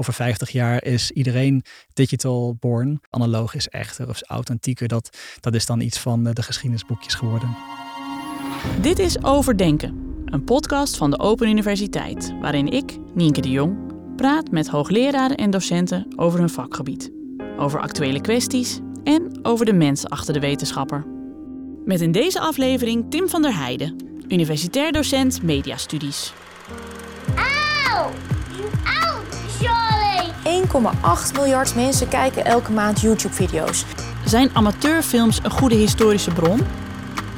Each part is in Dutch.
over 50 jaar is iedereen digital born. Analoog is echter of authentieker. Dat, dat is dan iets van de geschiedenisboekjes geworden. Dit is Overdenken, een podcast van de Open Universiteit, waarin ik, Nienke de Jong, praat met hoogleraren en docenten over hun vakgebied, over actuele kwesties en over de mens achter de wetenschapper. Met in deze aflevering Tim van der Heijden, universitair docent mediastudies. Auw! 1,8 miljard mensen kijken elke maand YouTube-video's. Zijn amateurfilms een goede historische bron?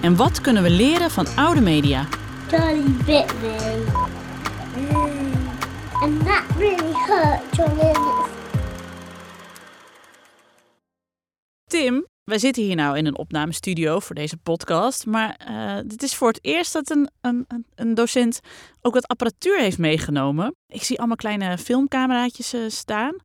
En wat kunnen we leren van oude media? Charlie bit me. Mm. And that really hurt. Wij zitten hier nou in een opnamestudio voor deze podcast. Maar uh, dit is voor het eerst dat een, een, een docent ook wat apparatuur heeft meegenomen. Ik zie allemaal kleine filmcameraatjes uh, staan.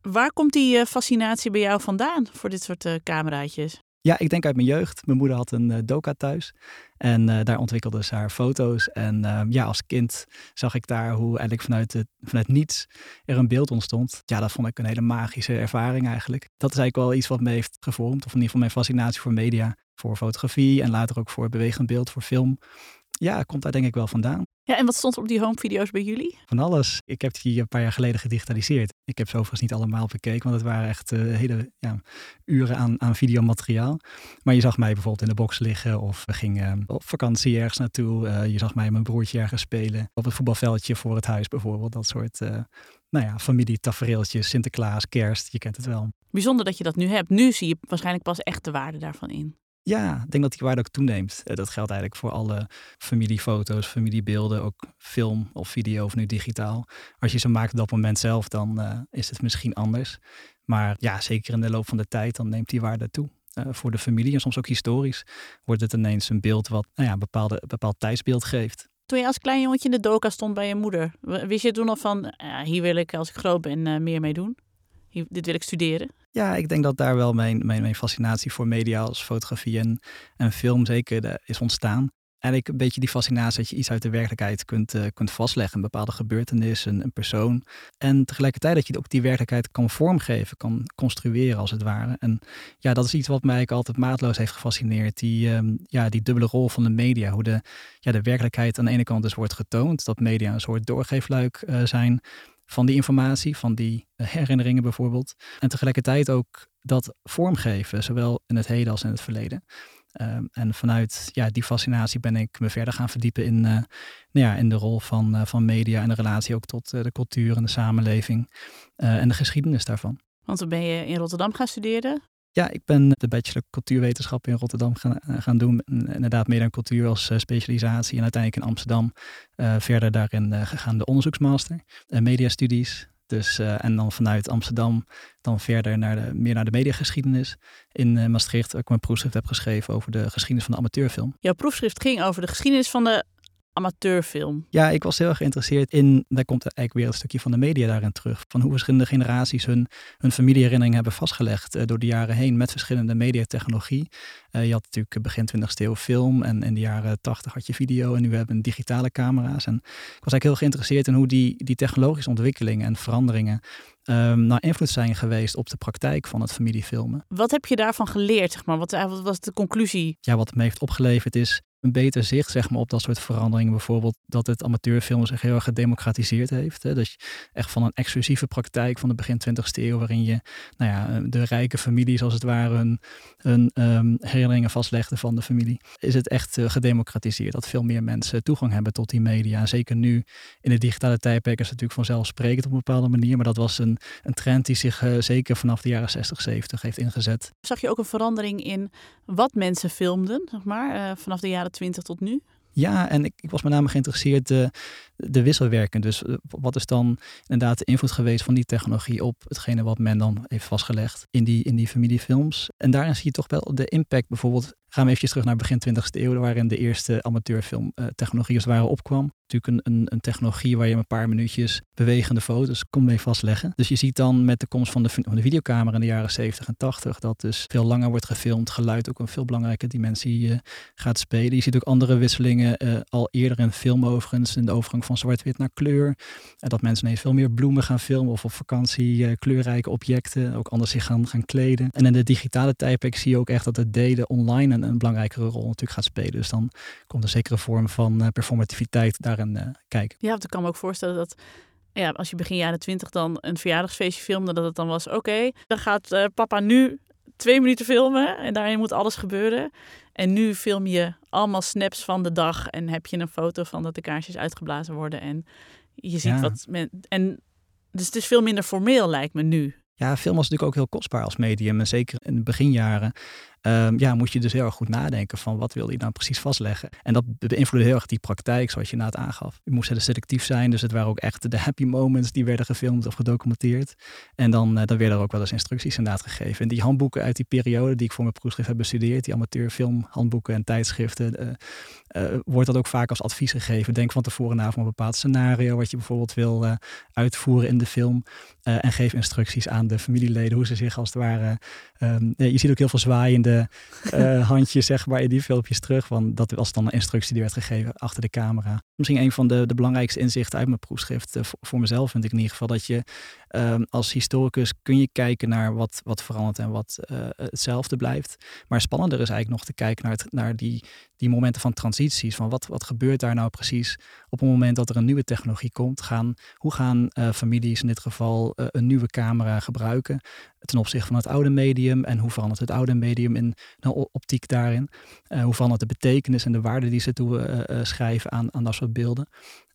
Waar komt die uh, fascinatie bij jou vandaan voor dit soort cameraatjes? Ja, ik denk uit mijn jeugd. Mijn moeder had een uh, doka thuis en uh, daar ontwikkelde ze haar foto's. En uh, ja, als kind zag ik daar hoe eigenlijk vanuit, vanuit niets er een beeld ontstond. Ja, dat vond ik een hele magische ervaring eigenlijk. Dat is eigenlijk wel iets wat me heeft gevormd, of in ieder geval mijn fascinatie voor media, voor fotografie en later ook voor bewegend beeld, voor film ja, komt daar denk ik wel vandaan. Ja, en wat stond er op die homevideo's bij jullie? Van alles. Ik heb die een paar jaar geleden gedigitaliseerd. Ik heb ze overigens niet allemaal bekeken, want het waren echt uh, hele ja, uren aan, aan videomateriaal. Maar je zag mij bijvoorbeeld in de box liggen of we gingen op vakantie ergens naartoe. Uh, je zag mij mijn broertje ergens spelen. Op het voetbalveldje voor het huis bijvoorbeeld. Dat soort uh, nou ja, familietafereeltjes, Sinterklaas, kerst, je kent het wel. Bijzonder dat je dat nu hebt. Nu zie je waarschijnlijk pas echt de waarde daarvan in. Ja, ik denk dat die waarde ook toeneemt. Eh, dat geldt eigenlijk voor alle familiefoto's, familiebeelden, ook film of video of nu digitaal. Als je ze maakt op dat moment zelf, dan uh, is het misschien anders. Maar ja, zeker in de loop van de tijd, dan neemt die waarde toe. Uh, voor de familie en soms ook historisch wordt het ineens een beeld wat nou ja, een bepaalde, bepaald tijdsbeeld geeft. Toen je als klein jongetje in de doka stond bij je moeder, wist je toen al van, hier wil ik als ik groot ben meer mee doen? Dit wil ik studeren? Ja, ik denk dat daar wel mijn, mijn, mijn fascinatie voor media als fotografie en, en film zeker is ontstaan. Eigenlijk een beetje die fascinatie dat je iets uit de werkelijkheid kunt, uh, kunt vastleggen. Een bepaalde gebeurtenis, een, een, persoon. En tegelijkertijd dat je ook die werkelijkheid kan vormgeven, kan construeren als het ware. En ja, dat is iets wat mij altijd maatloos heeft gefascineerd. Die, um, ja, die dubbele rol van de media. Hoe de, ja, de werkelijkheid aan de ene kant dus wordt getoond. Dat media een soort doorgeefluik uh, zijn van die informatie, van die eh, herinneringen bijvoorbeeld. En tegelijkertijd ook dat vormgeven, zowel in het heden als in het verleden. Um, en vanuit ja, die fascinatie ben ik me verder gaan verdiepen in, uh, nou ja, in de rol van, uh, van media en de relatie ook tot de cultuur en de samenleving en de geschiedenis daarvan. Want dan ben je in Rotterdam gaan studeren? Ja, ik ben de bachelor cultuurwetenschap in Rotterdam gaan, eh, gaan doen. Inderdaad, meer dan cultuur als uh, specialisatie. En uiteindelijk in Amsterdam uh, verder daarin uh, gegaan de onderzoeksmaster. mediastudies. Dus, en dan vanuit Amsterdam dan verder naar de, meer naar de mediageschiedenis. In Maastricht, waar ik mijn proefschrift heb geschreven over de geschiedenis van de amateurfilm. Jouw proefschrift ging over de geschiedenis van de amateurfilm. Ja, ik was heel erg geïnteresseerd in, daar komt eigenlijk weer een stukje van de media daarin terug, van hoe verschillende generaties hun, hun familieherinneringen hebben vastgelegd uh, door de jaren heen met verschillende mediatechnologie. Uh, je had natuurlijk begin 20e eeuw film en in de jaren 80 had je video en nu hebben we digitale camera's. En ik was eigenlijk heel geïnteresseerd in hoe die, die technologische ontwikkelingen en veranderingen um, nou invloed zijn geweest op de praktijk van het familiefilmen. Wat heb je daarvan geleerd? Zeg maar? wat, wat was de conclusie? Ja, wat het me heeft opgeleverd is een beter zicht zeg maar, op dat soort veranderingen. Bijvoorbeeld dat het amateurfilm zich heel erg gedemocratiseerd heeft. Hè? Dus echt van een exclusieve praktijk van de begin 20e eeuw, waarin je nou ja, de rijke families als het ware hun, um, herinneringen vastlegden van de familie, is het echt uh, gedemocratiseerd. Dat veel meer mensen toegang hebben tot die media. Zeker nu in het digitale tijdperk is het natuurlijk vanzelfsprekend op een bepaalde manier. Maar dat was een, een trend die zich uh, zeker vanaf de jaren 60, 70 heeft ingezet. Zag je ook een verandering in wat mensen filmden, zeg maar, vanaf de jaren 20 tot nu? Ja, en ik, ik was met name geïnteresseerd de, de wisselwerking. Dus eh, wat is dan inderdaad de invloed geweest van die technologie op hetgene wat men dan heeft vastgelegd in die, in die familiefilms. En daarin zie je toch wel de impact bijvoorbeeld Gaan we eventjes terug naar begin 20e eeuw, waarin de eerste amateurfilmtechnologie als het ware opkwam. Natuurlijk een, een, een, technologie waar je een paar minuutjes bewegende foto's kon mee vastleggen. Dus je ziet dan met de komst van de, van de videocamera in de jaren 70 en 80 dat dus veel langer wordt gefilmd, geluid ook een veel belangrijke dimensie uh, gaat spelen. Je ziet ook andere wisselingen uh, al eerder in film overigens, in de overgang van zwart-wit naar kleur. Uh, dat mensen ineens veel meer bloemen gaan filmen of op vakantie kleurrijke objecten, ook anders zich gaan, gaan kleden. En in de digitale tijdperk zie je ook echt dat het delen online een, een belangrijkere rol natuurlijk gaat spelen. Dus dan komt een zekere vorm van performativiteit daarin kijken. Ja, want ik kan me ook voorstellen dat ja, als je begin jaren twintig dan een verjaardagsfeestje filmde, dat het dan was: oké, dan gaat uh, papa nu twee minuten filmen en daarin moet alles gebeuren. En nu film je allemaal snaps van de dag en heb je een foto van dat de kaarsjes uitgeblazen worden en je ziet wat men. En dus het is veel minder formeel, lijkt me nu. Ja, film was natuurlijk ook heel kostbaar als medium. En zeker in de beginjaren um, ja, moet je dus heel erg goed nadenken van wat wil je nou precies vastleggen. En dat beïnvloedde heel erg die praktijk zoals je na het aangaf. Je moest selectief zijn, dus het waren ook echt de happy moments die werden gefilmd of gedocumenteerd. En dan, uh, dan werden er ook wel eens instructies inderdaad gegeven. En die handboeken uit die periode die ik voor mijn proefschrift heb bestudeerd, die amateurfilmhandboeken en tijdschriften, uh, uh, wordt dat ook vaak als advies gegeven. Denk van tevoren na van een bepaald scenario wat je bijvoorbeeld wil uitvoeren in de film. en geef instructies aan de familieleden hoe ze zich als het ware... Um, je ziet ook heel veel zwaaiende uh, handjes zeg maar in die filmpjes terug. Want dat was dan een instructie die werd gegeven achter de camera. Misschien een van de, de belangrijkste inzichten uit mijn proefschrift. Uh, voor, mezelf vind ik in ieder geval dat je um, als historicus kun je kijken naar wat, wat verandert en wat uh, hetzelfde blijft. Maar spannender is eigenlijk nog te kijken naar, het, naar die, die momenten van transities. Van wat, wat gebeurt daar nou precies op het moment dat er een nieuwe technologie komt? Gaan, hoe gaan families in dit geval een nieuwe camera gebruiken? ten opzichte van het oude medium en hoe verandert het oude medium in de optiek daarin. Hoe verandert de betekenis en de waarde die ze toe schrijven aan, aan dat soort beelden.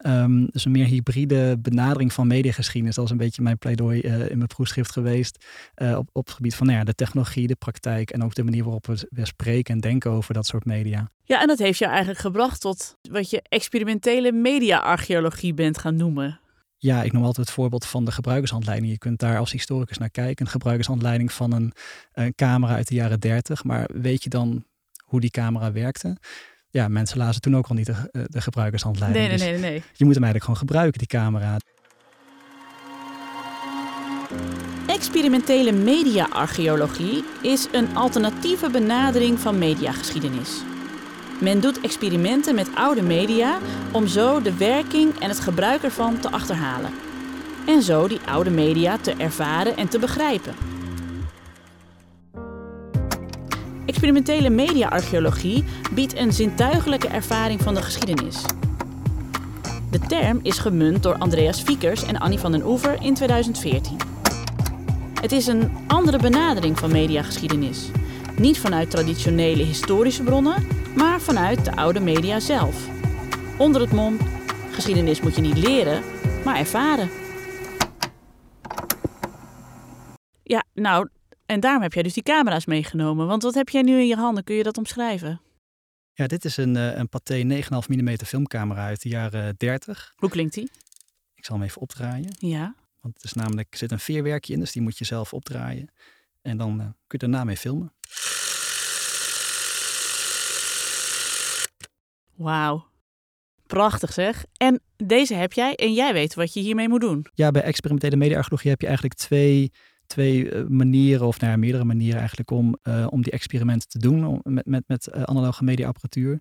Um, dus een meer hybride benadering van mediageschiedenis. Dat is een beetje mijn pleidooi in mijn proefschrift geweest. op, op het gebied van nou ja, de technologie, de praktijk en ook de manier waarop we, we spreken en denken over dat soort media. Ja, en dat heeft je eigenlijk gebracht tot wat je experimentele media-archeologie bent gaan noemen. Ja, ik noem altijd het voorbeeld van de gebruikershandleiding. Je kunt daar als historicus naar kijken. Een gebruikershandleiding van een, een camera uit de jaren 30. Maar weet je dan hoe die camera werkte? Ja, mensen lazen toen ook al niet de, eh, de gebruikershandleiding. Nee, nee, nee, nee. Dus je moet hem eigenlijk gewoon gebruiken, die camera. Experimentele media-archeologie is een alternatieve benadering van mediageschiedenis. Men doet experimenten met oude media om zo de werking en het gebruik ervan te achterhalen. En zo die oude media te ervaren en te begrijpen. Experimentele media-archeologie biedt een zintuigelijke ervaring van de geschiedenis. De term is gemunt door Andreas Viekers en Annie van den Oever in 2014. Het is een andere benadering van mediageschiedenis. Niet vanuit traditionele historische bronnen, maar vanuit de oude media zelf. Onder het mom: geschiedenis moet je niet leren, maar ervaren. Ja, nou, en daarom heb jij dus die camera's meegenomen. Want wat heb jij nu in je handen? Kun je dat omschrijven? Ja, dit is een, eh, een Pathé 9,5 mm filmcamera uit de jaren 30. Hoe klinkt die? Ik zal hem even opdraaien. Ja. Want het is namelijk, er zit een veerwerkje in, dus die moet je zelf opdraaien. En dan uh, kun je daarna mee filmen. Wauw. Prachtig zeg. En deze heb jij en jij weet wat je hiermee moet doen. Ja, bij experimentele media-archeologie heb je eigenlijk twee, twee eh, manieren, of nou ja, meerdere manieren eigenlijk, om, uh, om die experimenten te doen met, met, met uh, analoge mediaapparatuur.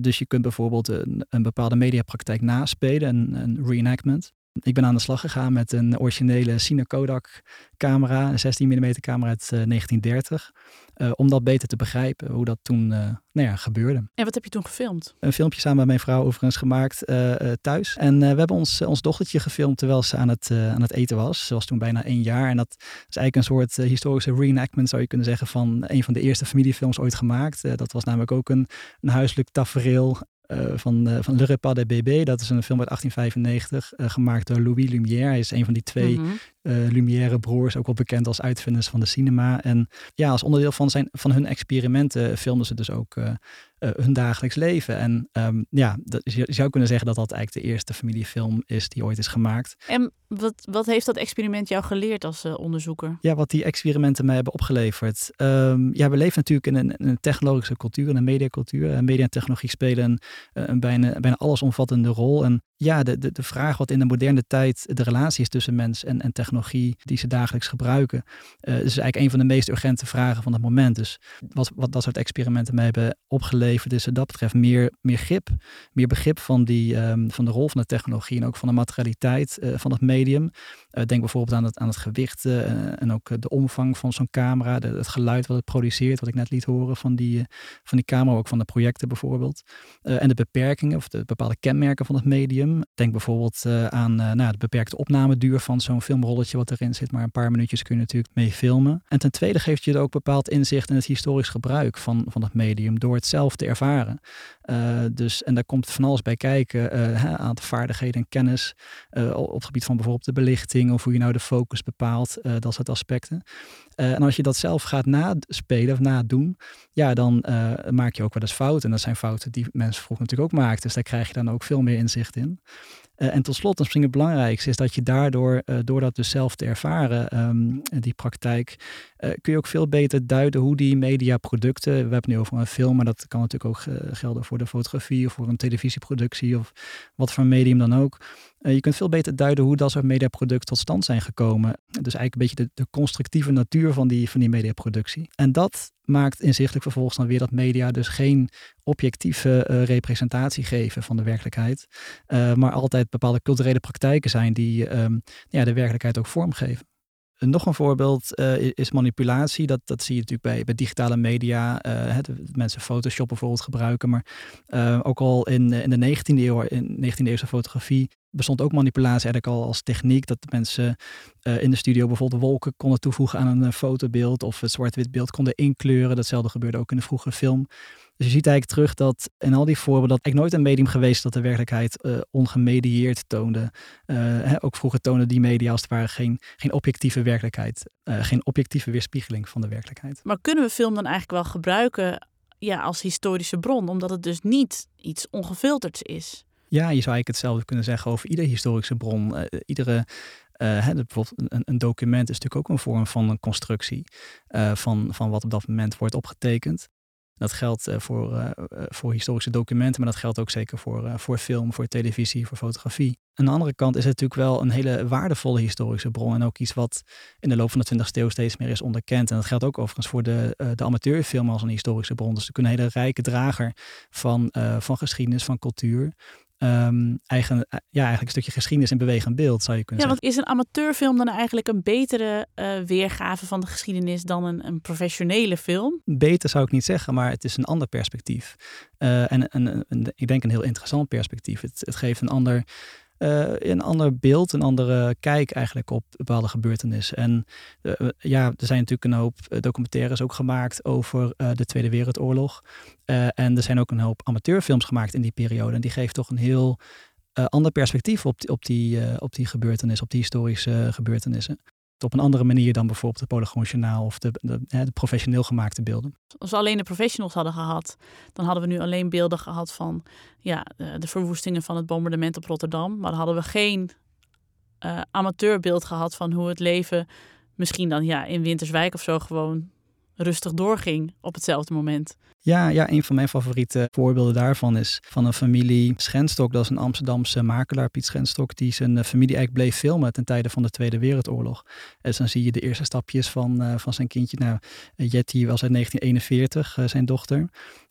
Dus je kunt bijvoorbeeld een, een bepaalde mediapraktijk naspelen, een, een reenactment. Ik ben aan de slag gegaan met een originele Cine Kodak camera, een 16 mm camera uit 1930. Uh, eh, om dat beter te begrijpen, hoe dat toen uh, nou ja, gebeurde. En wat heb je toen gefilmd? Een filmpje samen met mijn vrouw overigens gemaakt uh, thuis. En we hebben ons, ons dochtertje gefilmd terwijl ze aan het, aan het eten was. Ze was toen bijna één jaar. En dat is eigenlijk een soort historische reenactment, zou je kunnen zeggen, van een van de eerste familiefilms ooit gemaakt. dat was namelijk ook een, een huiselijk tafereel uh, van, uh, van Le Repas de Bébé. Dat is een film uit 1895, uh, eh, gemaakt door Louis Lumière. Hij is een van die twee mm Lumière broers, ook wel bekend als uitvinders van de cinema. En ja, als onderdeel van, zijn, van hun experimenten filmden ze dus ook uh, hun dagelijks leven. En um, ja, dat, je zou kunnen zeggen dat dat eigenlijk de eerste familiefilm is die ooit is gemaakt. En wat, wat heeft dat experiment jou geleerd als uh, onderzoeker? Ja, wat die experimenten mij hebben opgeleverd. Um, ja, we leven natuurlijk in een, een, technologische cultuur, in een mediacultuur. Uh, media en technologie spelen een, een bijna, bijna allesomvattende rol. En ja, de, de, de vraag wat in de moderne tijd de relatie is tussen mens en, en technologie die ze dagelijks gebruiken, uh, is eigenlijk een van de meest urgente vragen van het moment. Dus wat, wat dat soort experimenten mij hebben opgeleverd dus wat dat betreft meer, meer grip, meer begrip van, die, um, van de rol van de technologie en ook van de materialiteit uh, van het medium. Uh, denk bijvoorbeeld aan het, aan het gewicht en ook de omvang van zo'n camera, het geluid wat het produceert, wat ik net liet horen van die, van die camera, ook van de projecten bijvoorbeeld. en de beperkingen of de bepaalde kenmerken van het medium. Denk bijvoorbeeld aan nou, de beperkte opnameduur van zo'n filmrolletje wat erin zit, maar een paar minuutjes kun je natuurlijk mee filmen. En ten tweede geeft je het ook bepaald inzicht in het historisch gebruik van, van het medium door het zelf te ervaren. Uh, dus, en daar komt van alles bij kijken, uh, een aantal vaardigheden en kennis uh, op het gebied van bijvoorbeeld de belichting of hoe je nou de focus bepaalt, dat soort aspecten. en als je dat zelf gaat naspelen of nadoen, ja, dan maak je ook wel eens fouten. En dat zijn fouten die mensen vroeger natuurlijk ook maakten. Dus daar krijg je dan ook veel meer inzicht in. Uh, en tot slot, misschien het belangrijkste, is dat je daardoor, uh, door dat dus zelf te ervaren, um, die praktijk, uh, kun je ook veel beter duiden hoe die mediaproducten, we hebben het nu over een film, maar dat kan natuurlijk ook gelden voor de fotografie of voor een televisieproductie of wat voor medium dan ook. Je kunt veel beter duiden hoe dat soort mediaproducten tot stand zijn gekomen. Dus eigenlijk een beetje de, de constructieve natuur van die, van die mediaproductie. En dat maakt inzichtelijk vervolgens dan weer dat media dus geen objectieve uh, representatie geven van de werkelijkheid, uh, maar altijd bepaalde culturele praktijken zijn die um, ja, de werkelijkheid ook vormgeven. Nog een voorbeeld uh, is manipulatie. Dat, dat zie je natuurlijk bij, bij digitale media. Uh, het, mensen Photoshop bijvoorbeeld gebruiken. Maar uh, ook al in, in de 19e eeuw, in 19e eeuwse fotografie, bestond ook manipulatie eigenlijk al als techniek. Dat mensen in de studio bijvoorbeeld wolken konden toevoegen aan een fotobeeld. Of het zwart-wit beeld konden inkleuren. Datzelfde gebeurde ook in de vroege film. Dus je ziet eigenlijk terug dat in al die voorbeelden dat eigenlijk nooit een medium geweest dat de werkelijkheid uh, ongemedieerd toonde. Uh, hè, ook vroeger tonen die media als het ware geen, geen objectieve werkelijkheid, uh, geen objectieve weerspiegeling van de werkelijkheid. Maar kunnen we film dan eigenlijk wel gebruiken ja, als historische bron, omdat het dus niet iets ongefilterds is? Ja, je zou eigenlijk hetzelfde kunnen zeggen over iedere historische bron. iedere uh, hè, bijvoorbeeld een, een, document is natuurlijk ook een vorm van een constructie uh, van, van wat op dat moment wordt opgetekend. Dat geldt uh, voor, uh, voor historische documenten, maar dat geldt ook zeker voor, voor film, voor televisie, voor fotografie. Aan de andere kant is het natuurlijk wel een hele waardevolle historische bron en ook iets wat in de loop van de 20e eeuw steeds meer is onderkend. En dat geldt ook overigens voor de, de amateurfilm als een historische bron. Dus het een hele rijke drager van, van geschiedenis, van cultuur. Um, eigen, ja, eigenlijk een stukje geschiedenis in bewegend beeld, zou je kunnen ja, zeggen. Want is een amateurfilm dan eigenlijk een betere uh, weergave van de geschiedenis dan een, een, professionele film? Beter zou ik niet zeggen, maar het is een ander perspectief. Uh, en een, een, ik denk een heel interessant perspectief. Het, het geeft een ander een ander beeld, een andere kijk eigenlijk op bepaalde gebeurtenissen. En uh, ja, er zijn natuurlijk een hoop documentaires ook gemaakt over de Tweede Wereldoorlog. en er zijn ook een hoop amateurfilms gemaakt in die periode. En die geeft toch een heel ander perspectief op die, op die, op die gebeurtenissen, op die historische gebeurtenissen op een andere manier dan bijvoorbeeld het Polygoon of de, de, de, professioneel gemaakte beelden. Als we alleen de professionals hadden gehad, dan hadden we nu alleen beelden gehad van ja, de verwoestingen van het bombardement op Rotterdam. Maar dan hadden we geen uh, amateurbeeld gehad van hoe het leven misschien dan ja, in Winterswijk of zo gewoon rustig doorging op hetzelfde moment. Ja, ja, een van mijn favoriete voorbeelden daarvan is van een familie Schrenstok. Dat is een Amsterdamse makelaar, Piet Schrenstok, die zijn eh, familie eigenlijk bleef filmen ten tijde van de Tweede Wereldoorlog. En dan zie je de eerste stapjes van, uh, van zijn kindje. Nou, Jetty was uit 1941, uh, zijn dochter.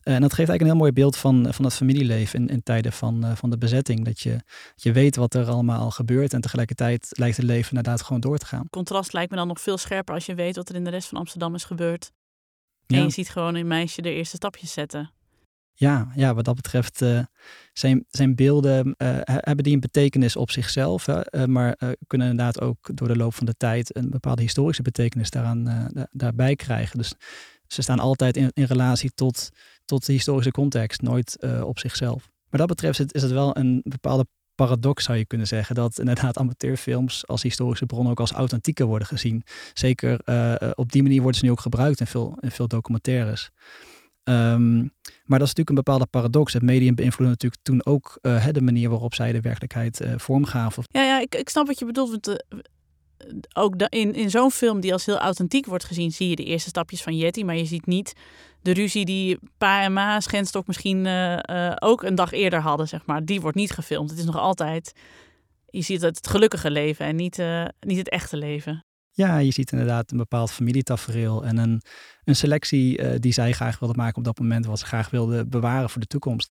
en dat geeft eigenlijk een heel mooi beeld van, van het familieleven in, in tijden van, van de bezetting. Dat je, je weet wat er allemaal gebeurt en tegelijkertijd lijkt het leven inderdaad gewoon door te gaan. Contrast lijkt me dan nog veel scherper als je weet wat er in de rest van Amsterdam is gebeurd. En je ziet gewoon een meisje de eerste stapjes zetten. Ja, ja wat dat betreft uh, zijn, zijn beelden, uh, hebben die een betekenis op zichzelf, uh, maar kunnen inderdaad ook door de loop van de tijd een bepaalde historische betekenis daaraan, daarbij krijgen. Dus ze staan altijd in, in relatie tot, tot de historische context, nooit op zichzelf. Maar dat betreft is het wel een bepaalde paradox zou je kunnen zeggen. Dat inderdaad amateurfilms als historische bron ook als authentieker worden gezien. Zeker op die manier worden ze nu ook gebruikt in veel, in veel documentaires. Ehm, maar dat is natuurlijk een bepaalde paradox. Het medium beïnvloedde natuurlijk toen ook de manier waarop zij de werkelijkheid vormgaven. Ja, ja ik, ik snap wat je bedoelt. Want, ook in, in zo'n film die als heel authentiek wordt gezien, zie je de eerste stapjes van Yeti. Maar je ziet niet de ruzie die Pa en Ma Schenstock misschien uh, uh, ook een dag eerder hadden, zeg maar. Die wordt niet gefilmd. Het is nog altijd, je ziet het, het gelukkige leven en niet, uh, niet het echte leven. Ja, je ziet inderdaad een bepaald familietafereel en een, een selectie die zij graag wilden maken op dat moment, wat ze graag wilden bewaren voor de toekomst.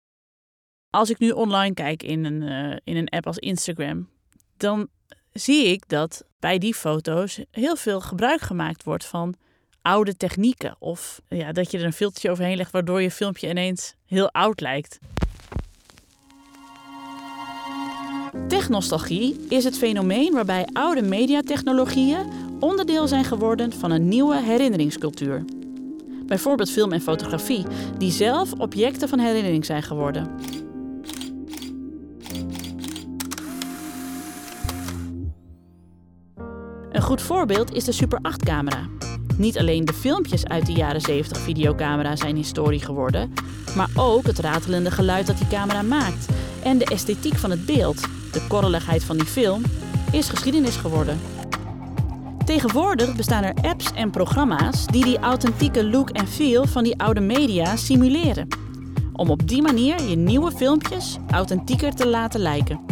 Als ik nu online kijk in een, in een app als Instagram, dan zie ik dat bij die foto's heel veel gebruik gemaakt wordt van oude technieken. Of ja, dat je er een filtertje overheen legt waardoor je filmpje ineens heel oud lijkt. Technostalgie is het fenomeen waarbij oude mediatechnologieën onderdeel zijn geworden van een nieuwe herinneringscultuur. Bijvoorbeeld film en fotografie, die zelf objecten van herinnering zijn geworden. Een goed voorbeeld is de Super 8-camera. Niet alleen de filmpjes uit de jaren 70 videocamera zijn historie geworden, maar ook het ratelende geluid dat die camera maakt en de esthetiek van het beeld, de korreligheid van die film, is geschiedenis geworden. Tegenwoordig bestaan er apps en programma's die die authentieke look en feel van die oude media simuleren. Om op die manier je nieuwe filmpjes authentieker te laten lijken.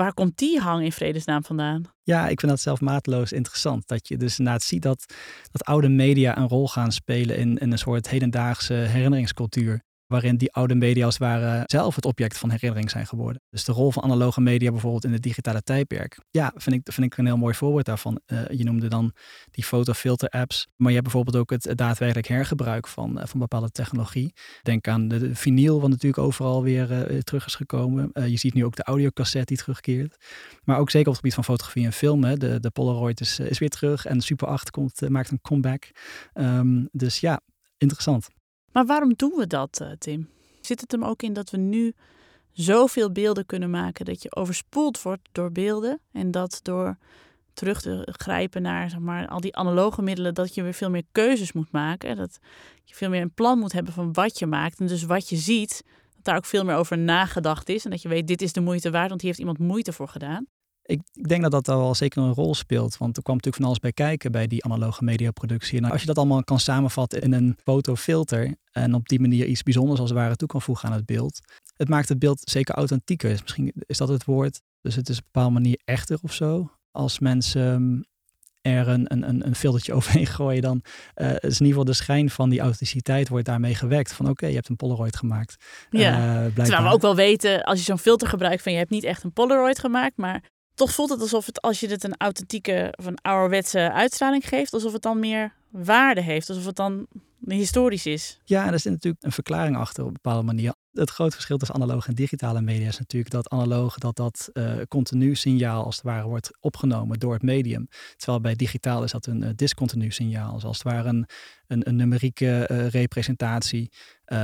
Waar komt die hang in vredesnaam vandaan? Ja, ik vind dat zelf mateloos interessant. Dat je dus inderdaad ziet dat, dat oude media een rol gaan spelen in, in een soort hedendaagse herinneringscultuur waarin die oude media als het ware zelf het object van herinnering zijn geworden. Dus de rol van analoge media bijvoorbeeld in het digitale tijdperk. Ja, vind ik, vind ik een heel mooi voorbeeld daarvan. Uh, je noemde dan die fotofilter apps, maar je hebt bijvoorbeeld ook het, daadwerkelijk hergebruik van, uh, van bepaalde technologie. Denk aan de, vinyl, wat natuurlijk overal weer uh, terug is gekomen. je ziet nu ook de audiocassette die terugkeert. Maar ook zeker op het gebied van fotografie en film. Hè. De, de Polaroid is, is weer terug en Super 8 komt, maakt een comeback. Um, dus ja, interessant. Maar waarom doen we dat, eh, Tim? Zit het hem ook in dat we nu zoveel beelden kunnen maken dat je overspoeld wordt door beelden en dat door terug te grijpen naar zeg maar, al die analoge middelen, dat je weer veel meer keuzes moet maken. Dat je veel meer een plan moet hebben van wat je maakt. En dus wat je ziet, dat daar ook veel meer over nagedacht is. En dat je weet, dit is de moeite waard, want hier heeft iemand moeite voor gedaan. Ik, ik, denk dat dat wel zeker een rol speelt. Want er kwam natuurlijk van alles bij kijken bij die analoge mediaproductie. En als je dat allemaal kan samenvatten in een fotofilter. En op die manier iets bijzonders als het ware toe kan voegen aan het beeld. Het maakt het beeld zeker authentieker. Misschien is dat het woord. Dus het is op een bepaalde manier echter of zo. Als mensen ehm, er een, een, een filtertje overheen gooien, dan uh, is in ieder geval de schijn van die authenticiteit wordt daarmee gewekt. Van oké, je hebt een Polaroid gemaakt. Ja, uh, terwijl we ook wel weten, als je zo'n filter gebruikt van je hebt niet echt een Polaroid gemaakt, maar toch voelt het alsof het, als je het een authentieke of een ouderwetse uitstraling geeft, alsof het dan meer waarde heeft. Alsof het dan historisch is. Ja, er zit natuurlijk een verklaring achter op een bepaalde manier. Het grote verschil tussen analoge en digitale media is natuurlijk dat analoge dat dat uh, continu signaal als het ware wordt opgenomen door het medium. Terwijl bij digitaal is dat een uh, discontinu signaal. Dus als het ware een, een, een numerieke uh, representatie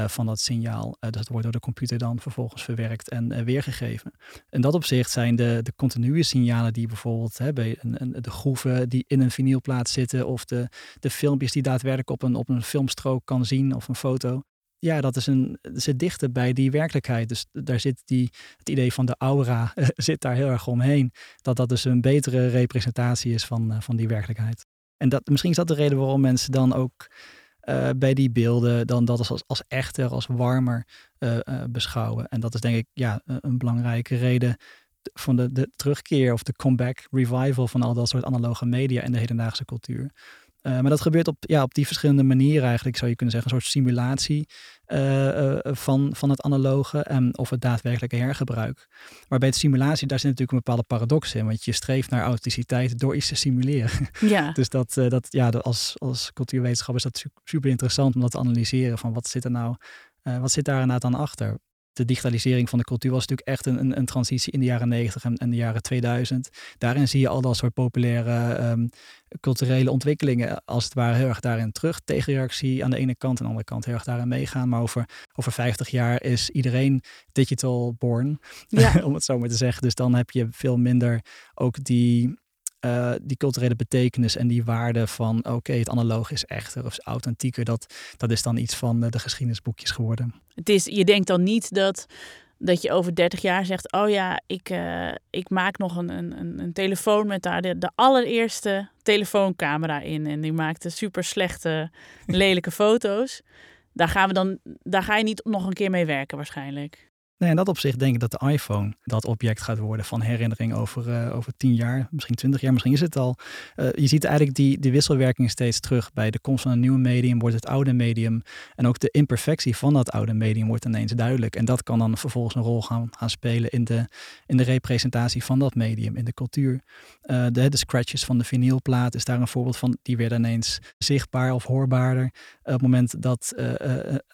van dat signaal. dus dat wordt door de computer dan vervolgens verwerkt en weergegeven. In dat opzicht zijn de, de continue signalen die bijvoorbeeld hè, bij een, een, de groeven die in een vinylplaat zitten of de, de filmpjes die daadwerkelijk op een, op een filmstrook kan zien of een foto ja, dat is een, zit dichter bij die werkelijkheid. Dus daar zit die, het idee van de aura zit daar heel erg omheen. Dat dat dus een betere representatie is van, uh, van die werkelijkheid. En dat, misschien is dat de reden waarom mensen dan ook uh, bij die beelden dan dat als, als echter, als warmer beschouwen. En dat is denk ik ja, een belangrijke reden van de, de terugkeer of de comeback revival van al dat soort analoge media in de hedendaagse cultuur. Uh, maar dat gebeurt op, ja, op die verschillende manieren eigenlijk, zou je kunnen zeggen. Een soort simulatie uh, uh, van, van het analoge en of het daadwerkelijke hergebruik. Maar bij het simulatie, daar zit natuurlijk een bepaalde paradox in. Want je streeft naar authenticiteit door iets te simuleren. Ja. dus dat, dat, ja, als, als cultuurwetenschap is dat super interessant om dat te analyseren. Van wat zit er nou, wat zit daar inderdaad dan achter? De digitalisering van de cultuur was natuurlijk echt een, een, een transitie in de jaren 90 en, en, de jaren 2000. Daarin zie je al dat soort populaire ehm, culturele ontwikkelingen als het ware heel erg daarin terug. Tegenreactie aan de ene kant en aan de andere kant heel erg daarin meegaan. Maar over, over 50 jaar is iedereen digital born, ja. om het zo maar te zeggen. Dus dan heb je veel minder ook die uh, die culturele betekenis en die waarde van oké, het analoog is echter of authentieker, dat, dat is dan iets van de geschiedenisboekjes geworden. Het is, je denkt dan niet dat, dat je over 30 jaar zegt, oh ja, ik, uh, ik maak nog een, een, een telefoon met daar de, de allereerste telefooncamera in en die maakte super slechte, lelijke foto's. Daar, gaan we dan, daar ga je niet nog een keer mee werken waarschijnlijk. Nee, in dat opzicht denk ik dat de iPhone dat object gaat worden van herinnering over, uh, over tien jaar, misschien twintig jaar, misschien is het al. Uh, je ziet eigenlijk die, die wisselwerking steeds terug. Bij de komst van een nieuwe medium wordt het oude medium en ook de imperfectie van dat oude medium wordt ineens duidelijk. En dat kan dan vervolgens een rol gaan, spelen in de, in de representatie van dat medium, in de cultuur. De, de scratches van de vinylplaat is daar een voorbeeld van. Die werden ineens zichtbaar of hoorbaarder op het moment dat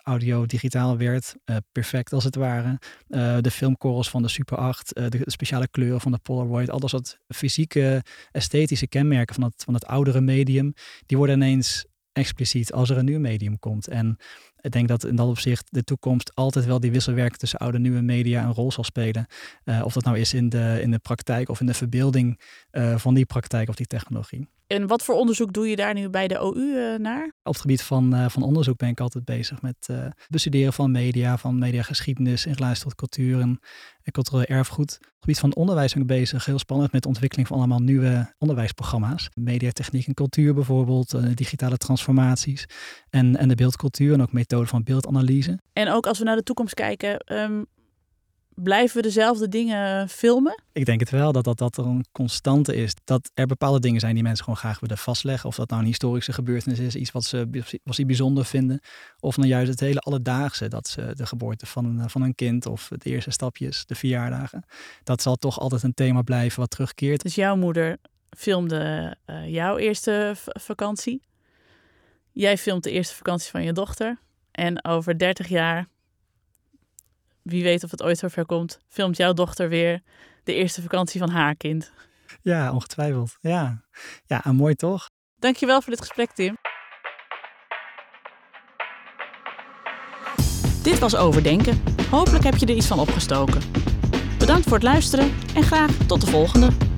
audio digitaal werd, perfect als het ware. Uh, de filmkorrels van de Super 8, uh, eh, de speciale kleuren van de Polaroid, al dat soort fysieke, esthetische kenmerken van het, van het oudere medium, die worden ineens expliciet als er een nieuw medium komt. En ik denk dat in dat opzicht de toekomst altijd wel die wisselwerking tussen oude en nieuwe media een rol zal spelen. Uh, of dat nou is in de, in de praktijk of in de verbeelding van die praktijk of die technologie. En wat voor onderzoek doe je daar nu bij de OU uh, naar? Op het gebied van, uh, van onderzoek ben ik altijd bezig met uh, bestuderen van media, van mediageschiedenis in relatie tot cultuur en, en cultureel erfgoed. Op het gebied van onderwijs ben ik bezig, heel spannend, met de ontwikkeling van allemaal nieuwe onderwijsprogramma's. Mediatechniek en cultuur bijvoorbeeld, digitale transformaties en, en de beeldcultuur en ook methoden van beeldanalyse. En ook als we naar de toekomst kijken, um, Blijven we dezelfde dingen filmen? Ik denk het wel, dat dat, dat er een constante is. Dat er bepaalde dingen zijn die mensen gewoon graag willen vastleggen. Of dat nou een historische gebeurtenis is, iets wat ze, wat ze bijzonder vinden. Of nou juist het hele alledaagse, dat ze de geboorte van, van een kind of de eerste stapjes, de verjaardagen. Dat zal toch altijd een thema blijven wat terugkeert. Dus jouw moeder filmde uh, jouw eerste vakantie. Jij filmt de eerste vakantie van je dochter. En over 30 jaar wie weet of het ooit zover komt, filmt jouw dochter weer de eerste vakantie van haar kind. Ja, ongetwijfeld. Ja, ja en mooi toch? Dankjewel voor dit gesprek, Tim. Dit was Overdenken. Hopelijk heb je er iets van opgestoken. Bedankt voor het luisteren en graag tot de volgende.